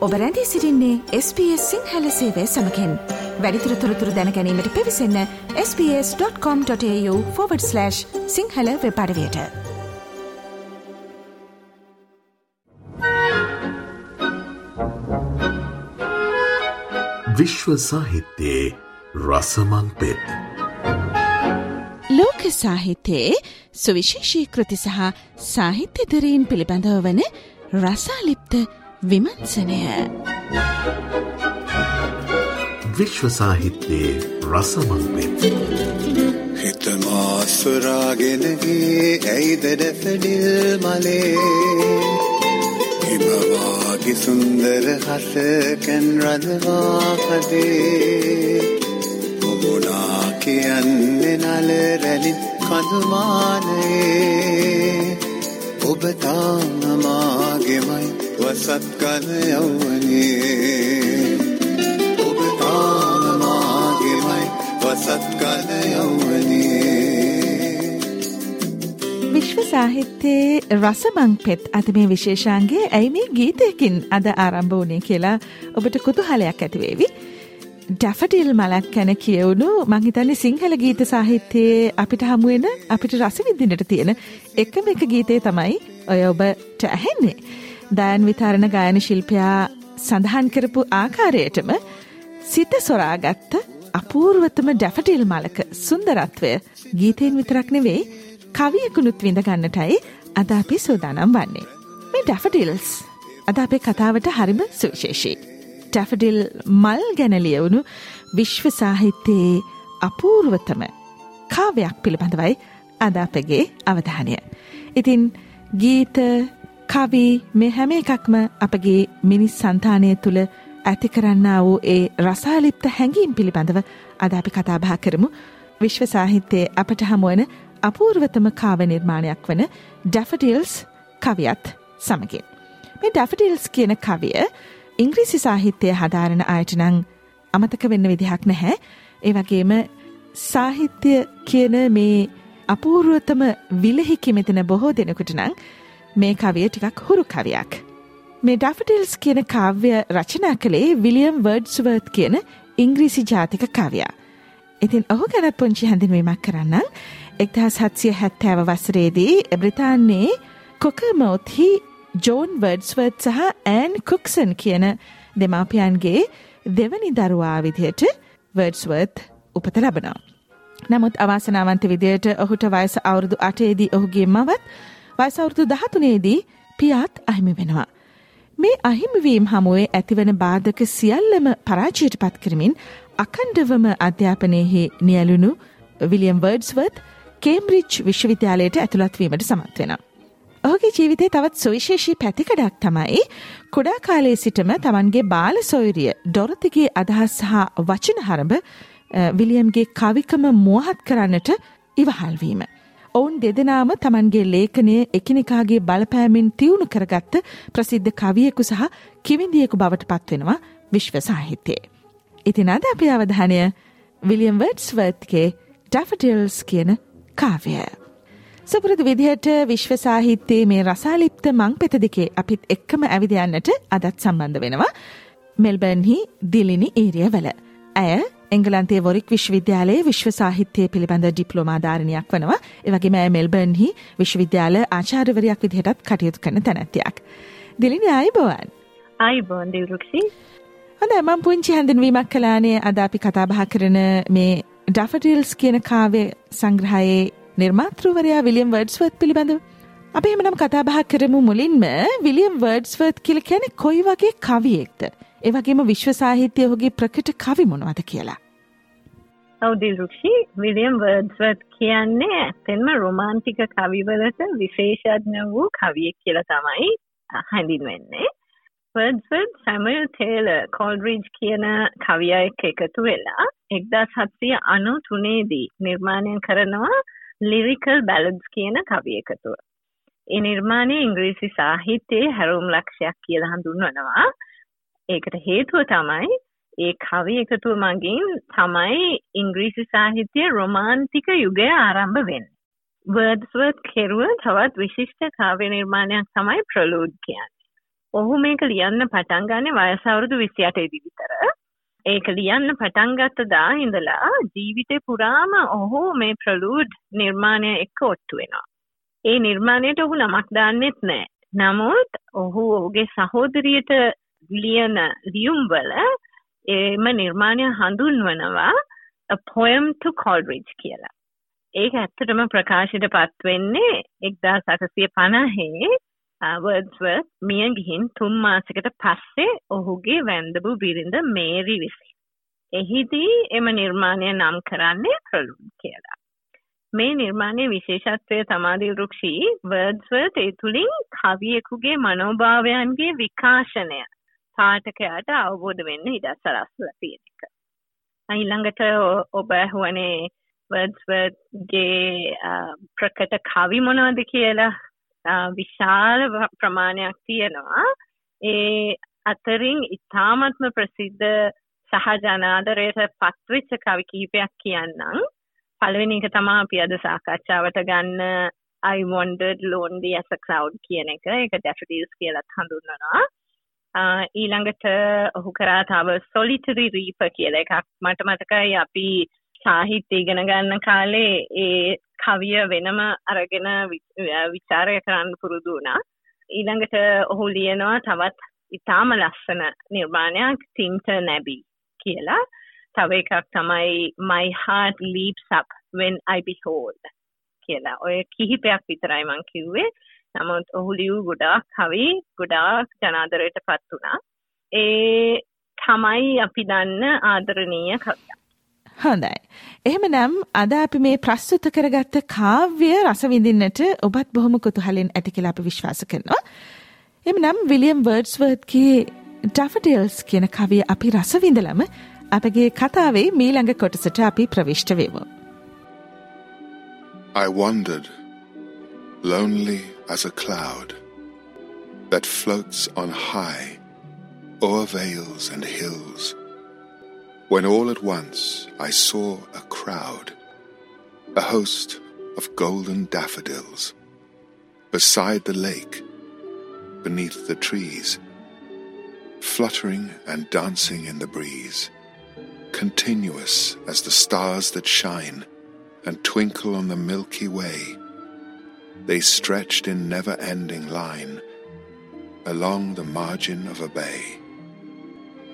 ඔබ රැඳී සිරින්නේ SBS සිංහල සේවය සමකෙන්. වැඩිතුර තොරතුර දැනැනීමට පිවිසන්න ps.com.ta/ සිංහල වෙපඩවයට විශ්ව සාහිත්‍යයේ රසමන් පෙත්. ලෝක සාහිත්‍යයේ සුවිශේෂී කෘති සහ සාහිත්‍යදරීන් පිළිබඳව වන රසාලිප්ත විමර්ශනය. විශ්ව සාහිත්‍යයේ රසමන් පෙත් හිතමාස්වරාගෙනගේ ඇයිද දැපඩිල් මලේ? හිමවාගේ සුන්දර හසකැන් රදවා කදේ ඔබුනා කියන්නේ නල රැලින් කඳුමානයේ. ඔබ තාමමාගෙමයි වසත් කල යව්වනේ ඔබ තාමමාගෙමයි වසත් කල යව්වනේ විශ්ව සාහිත්‍යයේ රසමං පෙත් අද මේ විශේෂාන්ගේ ඇයි මේ ගීතයකින් අද ආරම්භ වනේ කියලා ඔබට කුතුහලයක් ඇතිවේවි. ඩැෆටිල් මලක් කැන කියවුණු මංහිතන්නේ සිංහල ගීත සාහිත්‍යයේ අපිට හමුවෙන අපිට රසවිදිනට තියෙන එකම එක ගීතය තමයි ඔය ඔබට ඇහෙන්නේ. දයන් විතරණ ගායන ශිල්පයා සඳහන් කරපු ආකාරයටම සිත සොරාගත්ත අපූර්වතම ඩැෆටිල් මලක සුන්දරත්වය ගීතයෙන් විතරක් නෙවෙයි කවියකුණුත් විඳගන්නටයි අද අපි සූදානම් වන්නේ. මේ ඩැෆටිල්ස් අද අපේ කතාවට හරිම සුවිශේෂී. ටැෆඩිල් මල් ගැනලියවුණු විශ්ව සාහිත්‍යයේ අපූර්වතම කාවයක් පිළිබඳවයි අද අපගේ අවධානය. ඉතින් ගීත කවි මේ හැම එකක්ම අපගේ මිනිස් සන්තානය තුළ ඇති කරන්න වූ ඒ රසාලිප්ත හැඟීම් පිළිබඳව අද අපි කතාබා කරමු විශ්ව සාහිත්‍යයේ අපට හමුවන අපූර්වතම කාව නිර්මාණයක් වන ඩැෆටිල්ස් කවියත් සමගින්. මේ ඩැෆටිල්ස් කියන කවිය ඉංග්‍රීසි සාහිත්‍යය හදාරණ අයට නං අමතක වෙන්න විදිහක් නැහැ. ඒ වගේම සාහිත්‍ය කියන මේ අපූරුවතම විලහිකි මෙතන බොහෝ දෙනෙකුට නං මේ කවිය ටිකක් හුරු කවියක්. මේ ඩෆටිල්ස් කියන කාව්‍ය රචනා කළේ විලියම් වර්ඩ්ස්වර්ත් කියන ඉංග්‍රීසි ජාතික කවයා. ඉතින් ඔහු ගැනත් පුංචි හැඳින්වීමක් කරන්න එක්දහස් හත්සිය හැත්තෑව වසරේදී බ්‍රතාන්නේ කොකමෝත්හි ජෝන් වර්ඩ්ස්වර්ත් සහ ඇන් කුක්සන් කියන දෙමාපියන්ගේ දෙවනි දරුවා විදියට වර්ඩ්ස්වර්ත් උපත ලබනවා. නමුත් අවාසනාවන්ත විදියට ඔහුට වයස අවුරුදු අටේදී ඔහුගේ මවත් වයසවුරුදු දහතුනේදී පියාත් අහිමි වෙනවා. මේ අහිමිවීම් හමුවේ ඇතිවන බාධක සියල්ලම පරාජයට පත් කරමින් අකණ්ඩවම අධ්‍යාපනයෙහි නියලුණු විලියම් වර්ඩ්ස්වර්ත් කේම්බ්‍රිච් විශ්වවිද්‍යාලයට ඇතුළත්වීමට සමත් වෙනවා. ඔහුගේ ජීවිතය තවත් සුවිශේෂී පැතිකඩක් තමයි කුඩා කාලයේ සිටම තමන්ගේ බාල සොයුරිය ඩොරතිගේ අදහස් සහ වචන හරඹ විලියම්ගේ කවිකම මුවහත් කරන්නට ඉවහල්වීම. ඔවුන් දෙදෙනාම තමන්ගේ ලේඛනය එකිනෙකාගේ බලපෑමෙන් තිවුණු කරගත්ත ප්‍රසිද්ධ කවියෙකු සහ කිවිඳියෙකු බවට පත්වෙනවා විශ්ව සාහිත්‍යයේ. ඉතින් අද අපි අවධානය විලියම් වර්ඩ්ස්වර්ත්ගේ ඩැෆටිල්ස් කියන කාවය. සපුරදු විදිහට විශ්ව සාහිත්‍යයේ මේ රසාලිප්ත මං පෙත දෙකේ අපිත් එක්කම ඇවිදයන්නට අදත් සම්බන්ධ වෙනවා මෙල්බර්න්හි දිලිනි ඒරිය වල. ඇය එංගලන්තේ වොරික් විශ්වවිද්‍යාලයේ විශ්ව සාහිත්‍යය පිළිබඳ ඩිප්ලෝමාධාරණයක් වනවා එවගේ මෑ මෙල්බර්න්හි විශ්වවිද්‍යාල ආචාර්යවරයක් විදිහටත් කටයුතු කරන තැනැත්තියක්. දිලිනි අයිබෝවන්. අයිබෝන් දිවරුක්ෂි හොඳ මං පුංචි හැඳින්වීමක් කලානේ අද අපි කතාබහ කරන මේ ඩෆටිල්ස් කියන කාවය සංග්‍රහයේ නිර්මාතෘවරයා විලියම් වර්ඩ්ස්වර්ත් පිළිබඳව. අප එහෙමනම් කතාබහ කරමු මුලින්ම විලියම් වර්ඩ්ස්වර්ත් කියල කැන කොයි වගේ කවියෙක්ද. ඒවගේම විශ්ව සාහිත්‍යය ඔහුගේ ප්‍රකට කවි මොනවද කියලා. අවදිරුක්ෂි විලියම් වර්ඩ්ස්වර්ත් කියන්නේ ඇත්තෙන්ම රොමාන්තික කවිවලට විශේෂඥ වූ කවියෙක් කියලා තමයි හැඳින්වෙන්නේ. වර්ඩ්ස්වර්ත් සැමල් තේල කොල්රිජ් කියන කවියයෙක් එකතු වෙලා එක්දා සත්සිය අනු තුනේදී නිර්මාණය කරනවා ලිරිකල් බැලඩ්ස් කියන කවි එකතුව. ඒ නිර්මාණය ඉංග්‍රීසි සාහිත්‍යයේ හැරුම් ලක්ෂයක් කියලා හඳුන්වනවා. ඒකට හේතුව තමයි ඒ කවි එකතුව මගින් තමයි ඉංග්‍රීසි සාහිත්‍යය රොමාන්තික යුගය ආරම්භ වෙන්න. වර්ඩ්ස්වර්ත් කෙරුව තවත් විශිෂ්ට කාව්‍ය නිර්මාණයක් තමයි ප්‍රලෝඩ් කියන්නේ. ඔහු මේක ලියන්න පටන් ගන්නේ වයස අවුරුදු 28 විතර. ඒක ලියන්න පටන් ගත්ත දා ඉඳලා ජීවිතේ පුරාම ඔහු මේ ප්‍රලූඩ් නිර්මාණය එක්ක ඔට්ටු වෙනවා. ඒ නිර්මාණයට ඔහු නමක් දාන්නෙත් නෑ. නමුත් ඔහු ඔහුගේ සහෝදරියට ලියන ලියුම්වල එම නිර්මාණය හඳුන්වනවා a poem to Coleridge කියලා. ඒක ඇත්තටම ප්‍රකාශයට පත් වෙන්නේ 1850 වර්ඩ්ස්වර්ත් මිය ගිහින් තුන් මාසයකට පස්සේ ඔහුගේ වැන්දපු බිරිඳ මේරි විසින්. එහිදී එම නිර්මාණය නම් කරන්නේ ප්‍රලුම් කියලා. මේ නිර්මාණය විශේෂත්වය තමාදී රුක්ෂී වර්ඩ්ස්වර්ත් ඒ තුළින් කවියෙකුගේ මනෝභාවයන්ගේ විකාශනය පාඨකයාට අවබෝධ වෙන්න ඉඩක් සලස්වලා තියෙන එක. ඊළඟට ඔබ ඇහුවනේ වර්ඩ්ස්වර්ත්ගේ ප්‍රකට කවි මොනවද කියලා? විශාල ප්‍රමාණයක් තියෙනවා. ඒ අතරින් ඉතාමත්ම ප්‍රසිද්ධ සහ ජනාදරයට පත්වෙච්ච කවි කීපයක් කියන්නම්. පළවෙනි එක තමා අපි අද සාකච්ඡාවට ගන්න I wandered lonely as a cloud කියන එක. ඒක daffodils කියලත් හඳුන්වනවා. ඊළඟට ඔහු කරා තව solitary reaper කියලා එකක්. මට මතකයි අපි සාහිත්‍ය ඉගෙන ගන්න කාලේ ඒ කවිය වෙනම අරගෙන විචාරය කරන්න පුරුදු වුණා. ඊළඟට ඔහු ලියනවා තවත් ඉතාම ලස්සන නිර්මාණයක් තින්ට නැබි කියලා. තව එකක් තමයි my heart leaps up when I behold කියලා. ඔය කිහිපයක් විතරයි මං කිව්වේ. නමුත් ඔහු ලියූ ගොඩාක් කවි ගොඩාක් ජනාදරයට පත් වුණා ඒ තමයි අපි දන්න ආදරණීය කවියක් හොඳයි. එහෙම නම් අද අපි මේ ප්‍රස්තුත කරගත්ත කාව්‍ය රසවිඳින්නට ඔබත් බොහොම කුතුහලෙන් ඇති කියලා අපි විශ්වාස කරනවා. එම නම් විලියම් වර්ඩ්ස්වර්ත්ගේ ඩෆඩල්ස් කියන කවිය අපි රසවිඳලම අපගේ කතාවේ මීළඟ කොටසට අපි ප්‍රවිෂ්ට වෙමු. I wandered, lonely as a cloud that floats on high o'er vales and hills. when all at once I saw a crowd, a host of golden daffodils, beside the lake, beneath the trees, fluttering and dancing in the breeze, continuous as the stars that shine and twinkle on the Milky Way. They stretched in never ending line along the margin of a bay.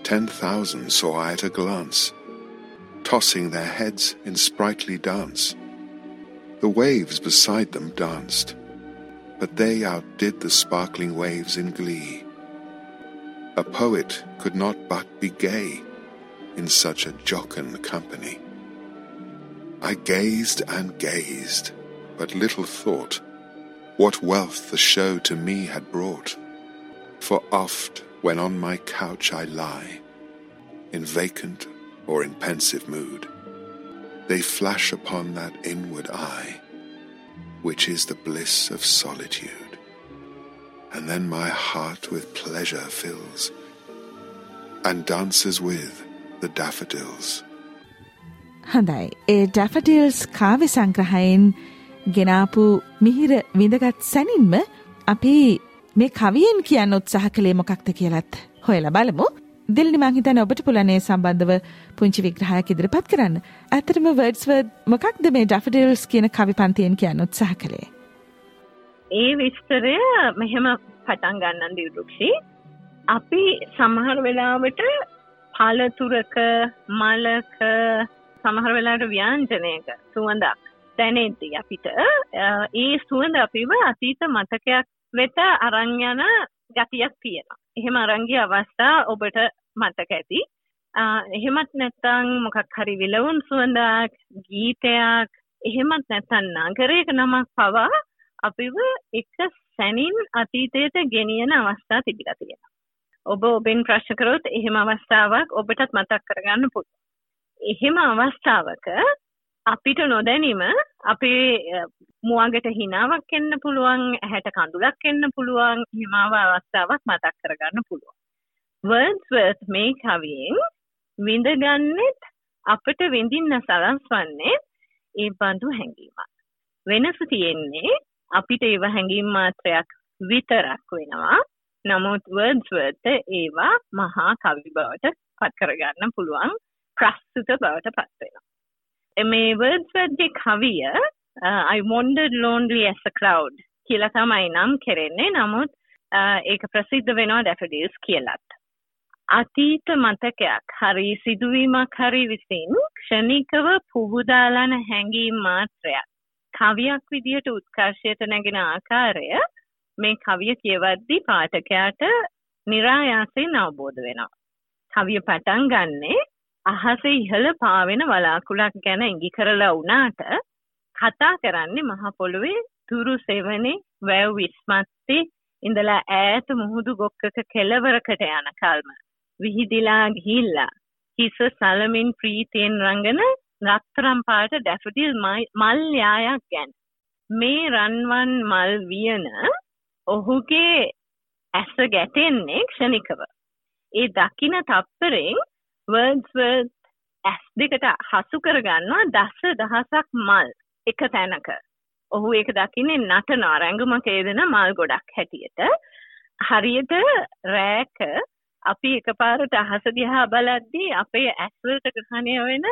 Ten thousand saw I at a glance, tossing their heads in sprightly dance. The waves beside them danced, but they outdid the sparkling waves in glee. A poet could not but be gay in such a jocund company. I gazed and gazed, but little thought what wealth the show to me had brought. For oft when on my couch I lie, in vacant or in pensive mood, they flash upon that inward eye, which is the bliss of solitude. And then my heart with pleasure fills, and dances with the daffodils. හොඳයි ඒ ඩැෆඩිල්ස් කාවි සංග්‍රහයෙන් ගෙනාපු මිහිර විඳගත් සැනින්ම අපි මේ කවියෙන් කියන්න උත්සාහ කළේ මොකක්ද කියලත් හොයලා බලමු. දිල්නි මං හිතන්නේ ඔබට පුළුවන් සම්බන්ධව පුංචි විග්‍රහයක් ඉදිරිපත් කරන්න. ඇත්තටම වර්ඩ්ස්වර්ත් මොකක්ද මේ ඩැෆඩිල්ස් කියන කවි පන්තියෙන් කියන්න උත්සාහ කළේ? ඒ විස්තරය මෙහෙම පටන් ගන්නන් දිරුක්ෂි. අපි සමහර වෙලාවට පළතුරක මලක සමහර වෙලාට ව්‍යංජනයක සුවඳක් දැනෙද්දී අපිට ඒ සුවඳ අපිව අතීත මතකයක් වෙත අරන් යන ගතියක් තියෙනවා. එහෙම අරන්ගේ අවස්ථා ඔබට මතක ඇති. එහෙමත් නැත්තං මොකක් හරි විලවුන් සුවඳක් ගීතයක් එහෙමත් නැත්තන් නගරයක නමක් පවා අපිව එක සැනින් අතීතයට ගෙනියන අවස්ථා තිබිලා තියෙනවා. ඔබ ඔබෙන් ප්‍රශ්න කරොත් එහෙම අවස්ථාවක් ඔබටත් මතක් කරගන්න පුළුවන්. එහෙම අවස්ථාවක අපිට නොදැනීම අපේ මුවගට හිනාවක් එන්න පුළුවන් ඇහැට කඳුලක් එන්න පුළුවන් හිමාව අවස්ථාවක් මතක් කරගන්න පුළුවන්. වර්ඩ්ස්වර්ත් මේ කවියෙන් විඳගන්නෙත් අපට විඳින්න සලස්වන්නේ ඒ බඳු හැඟීමක්. වෙනස තියෙන්නේ අපිට ඒව හැඟීම් මාත්‍රයක් විතරක් වෙනවා. නමුත් වර්ඩ්ස්වර්ත ඒවා මහා කවි බවට පත් කරගන්න පුළුවන් ප්‍රස්තුත බවට පත්වෙනවා. මේ වර්ඩ්ස්වර්ගේ කවිය uh, I wandered lonely as a cloud කියලා තමයි නම් කෙරෙන්නේ නමුත් uh, ඒක ප්‍රසිද්ධ වෙනවා ඩැෆඩිල්ස් කියලත්. අතීත මතකයක් හරි සිදුවීමක් හරි විසින් ක්ෂණිකව පුබුදාලන හැඟීම් මාත්‍රයක් කවියක් විදිහට උත්කර්ෂයට නැගෙන ආකාරය මේ කවිය කියවද්දි පාඨකයාට નિરાයාසයෙන් අවබෝධ වෙනවා. කවිය පටන් ගන්නේ අහසේ ඉහළ පාවෙන වලාකුළක් ගැන ඉඟි කරලා වුණාට කතා කරන්නේ මහ පොළොවේ තුරු සෙවනේ වැව් විස්මත්තේ ඉඳලා ඈත මුහුදු ගොක්කක කෙළවරකට යන කල්ම. විහිදිලා ගිහිල්ලා හිස සලමින් ප්‍රීතියෙන් රංගන රත්තරම් පාට ඩැෆඩිල් මල් යායක් ගැන. මේ රන්වන් මල් වියන ඔහුගේ ඇස ගැටෙන්නේ ක්ෂණිකව. ඒ දකින තප්පරෙන් වර්ඩ්ස්වර්ත් ඇස් දෙකට හසු කරගන්නවා දස දහසක් මල් එක තැනක. ඔහු ඒක දකින්නේ නටනා රැඟුමක යෙදෙන මල් ගොඩක් හැටියට. හරියට රෑක අපි එකපාරට අහස දිහා බලද්දී අපේ ඇස්වලට ග්‍රහණය වෙන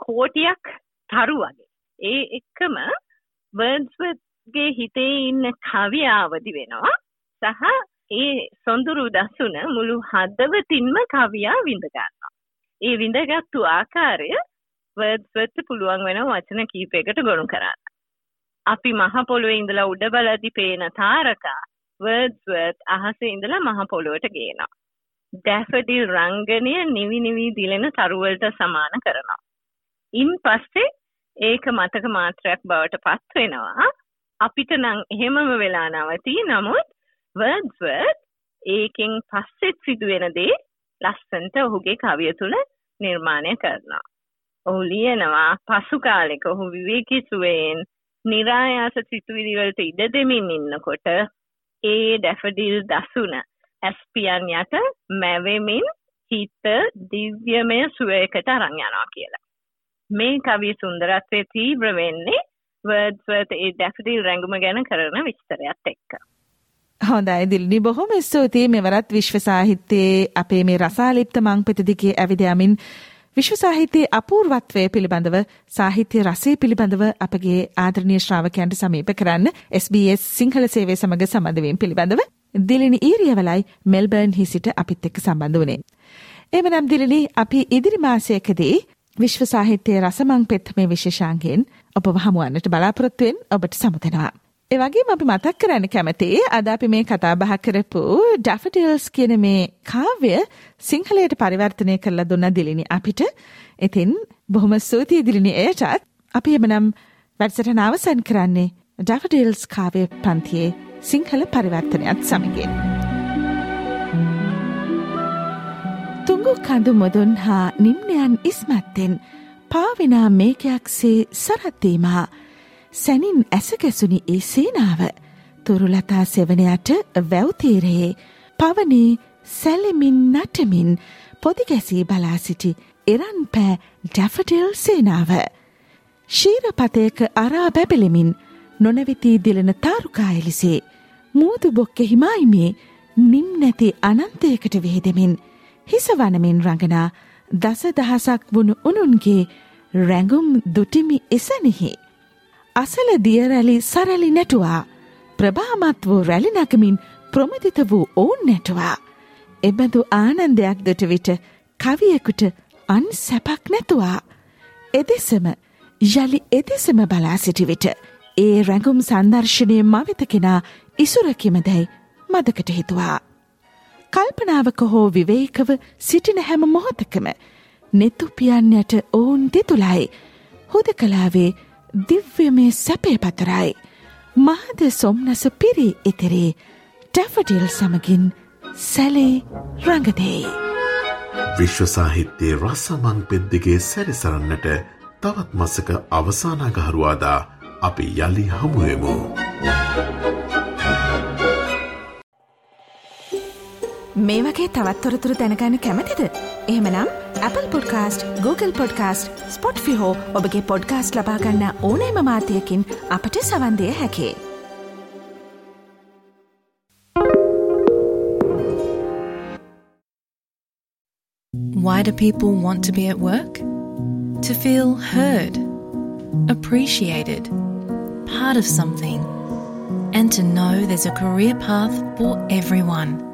කෝටියක් තරු වගේ. ඒ එක්කම බර්ඩ්ස්වර්ත්ගේ හිතේ ඉන්න කවි ආවදි වෙනවා. සහ ඒ සොඳුරු දසුන මුළු හදවතින්ම කවියා විඳ ගන්නවා. ඒ විඳගත්තු ආකාරය වර්ඩ්ස්වර්ත් පුළුවන් වෙන වචන කීපයකට ගොනු කරන්න. අපි මහ පොළොවේ ඉඳලා උඩ බලද්දි පේන තාරකා වර්ඩ්ස්වර්ත් අහසේ ඉඳලා මහ පොළොවට ගේනවා. ඩැෆඩිල් රංගනය නිවි නිවි දිලෙන තරුවලට සමාන කරනවා. ඉන් පස්සේ ඒක මතක මාත්‍රයක් බවට පත් වෙනවා. අපිට නම් එහෙමම වෙලා නවතී නමුත් වර්ඩ්ස්වර්ත් ඒකෙන් පස්සෙත් සිදුවෙන දේ ලස්සන්ට ඔහුගේ කවිය තුළ නිර්මාණය කරනවා. ඔහු ලියනවා පසු කාලෙක ඔහු විවේකී සුවයෙන් නිරායාස සිතුවිලිවලට ඉඩ දෙමින් ඉන්නකොට ඒ ඩැෆඩිල් දසුන ඇස්පියන් යට මැවෙමින් හිත දිව්‍යමය සුවයකට අරන් යනවා කියලා. මේ කවිය සුන්දරත්වය තීව්‍ර වෙන්නේ වර්ඩ්ස්වර්ත් ඒ ඩැෆඩිල් රැඟුම ගැන කරන විස්තරයත් එක්ක. හොඳයි. දිල්නි බොහොම ස්තුතියි. මෙවරත් විශ්ව සාහිත්‍යයේ අපේ මේ රසාලිප්ත මංපෙත දිගේ ඇවිදයමින් විශ්ව සාහිත්‍යයේ අපූර්වත්වය පිළිබඳව සාහිත්‍ය රසය පිළිබඳව අපගේ ආදරණීය ශ්‍රාවකයන්ට සමීප කරන්න SBS සිංහල සේවය සමග සම්බන්ධවීම පිළිබඳව දිලිනි ඊරියවලයි මෙල්බර්න් හිසිට අපිත් එක්ක සම්බන්ධ වුණේ. එමනම් දිලිනි අපි ඉදිරි මාසයකදී විශ්ව සාහිත්‍යයේ රසමං පෙත් මේ විශේෂාංගයෙන් ඔබ හමුවන්නට බලාපොරොත්තුවෙන් ඔබට සමුදෙනවා. එවගේම අපි මතක් කරන්න කැමති අද අපි මේ කතා බහ කරපු ඩැෆඩිල්ස් කියන මේ කාව්‍ය සිංහලයට පරිවර්තනය කරලා දුන්න දිලිනි අපිට. ඉතින් බොහොම ස්තුතියි දිලිනි එයටත් අපි එමනම් වැඩසටහන අවසන් කරන්නේ ඩැෆඩිල්ස් කාව්‍ය පන්තියේ සිංහල පරිවර්තනයත් සමගින්. තුංගු කඳු මුදුන් හා නිම්නයන් ඉස්මත්තෙන් පාවිනා මේකයක්සේ සරත්දීමා සැනින් ඇසකැසුනි ඒ සේනාව තුරුලතා සෙවනයට වැවතීරයේ පවනේ සැලෙමින් නටමින් පොදිගැසී බලා සිටි එරන් පෑ ඩැෆටෙල් සේනාව. ශීරපතයක අරා බැබෙලෙමින් නොනැවිතී දිලන තාරුකායලිසේ මූදු බොක්ක හිමායිමේ නිම් නැති අනන්තයකට විහිදෙමින් හිසවනමින් රඟනා දස දහසක් වුණු උනුන්ගේ රැඟුම් දුටිමි එසනෙහි. අසල දියරැලි සරැලි නැටුවා ප්‍රභාමත් වූ රැලිනකමින් ප්‍රමදිත වූ ඔවුන් නැටවා. එබඳු ආනන්දයක් දට විට කවියෙකුට අන් සැපක් නැතුවා. එදෙසම යළි එදෙසම බලා සිටි විට ඒ රැඟුම් සංදර්ශනය මවිත කෙනා ඉසුරකිමදැයි මදකට හිතුවා. කල්පනාවක හෝ විවේකව සිටින හැම මොහොතකම නෙතුපියන්නට ඔවුන් දෙතුලයි හොද කලාවේ දිව්‍යමේ සැපේ පතරයි. මහද සොම්නස පිරි ඉතිරේ ටැෆටිල් සමගින් සැලේ රඟදේ. විශ්ව සාහිත්‍යයේ රසමං පෙද්දිගේ සැරිසරන්නට තවත් මසක අවසානාගහරුවාදා අපි යළි හමුුවමු. මේ වගේ තවත්තොරතුරු කැමතිද. එහමනම් Apple Google ස්පොට් ෆිහෝ ඔබගේ ලබාගන්න අපට සවන්දය හැකේ. Why do people want to be at work? To feel heard, appreciated, part of something, and to know there's a career path for everyone.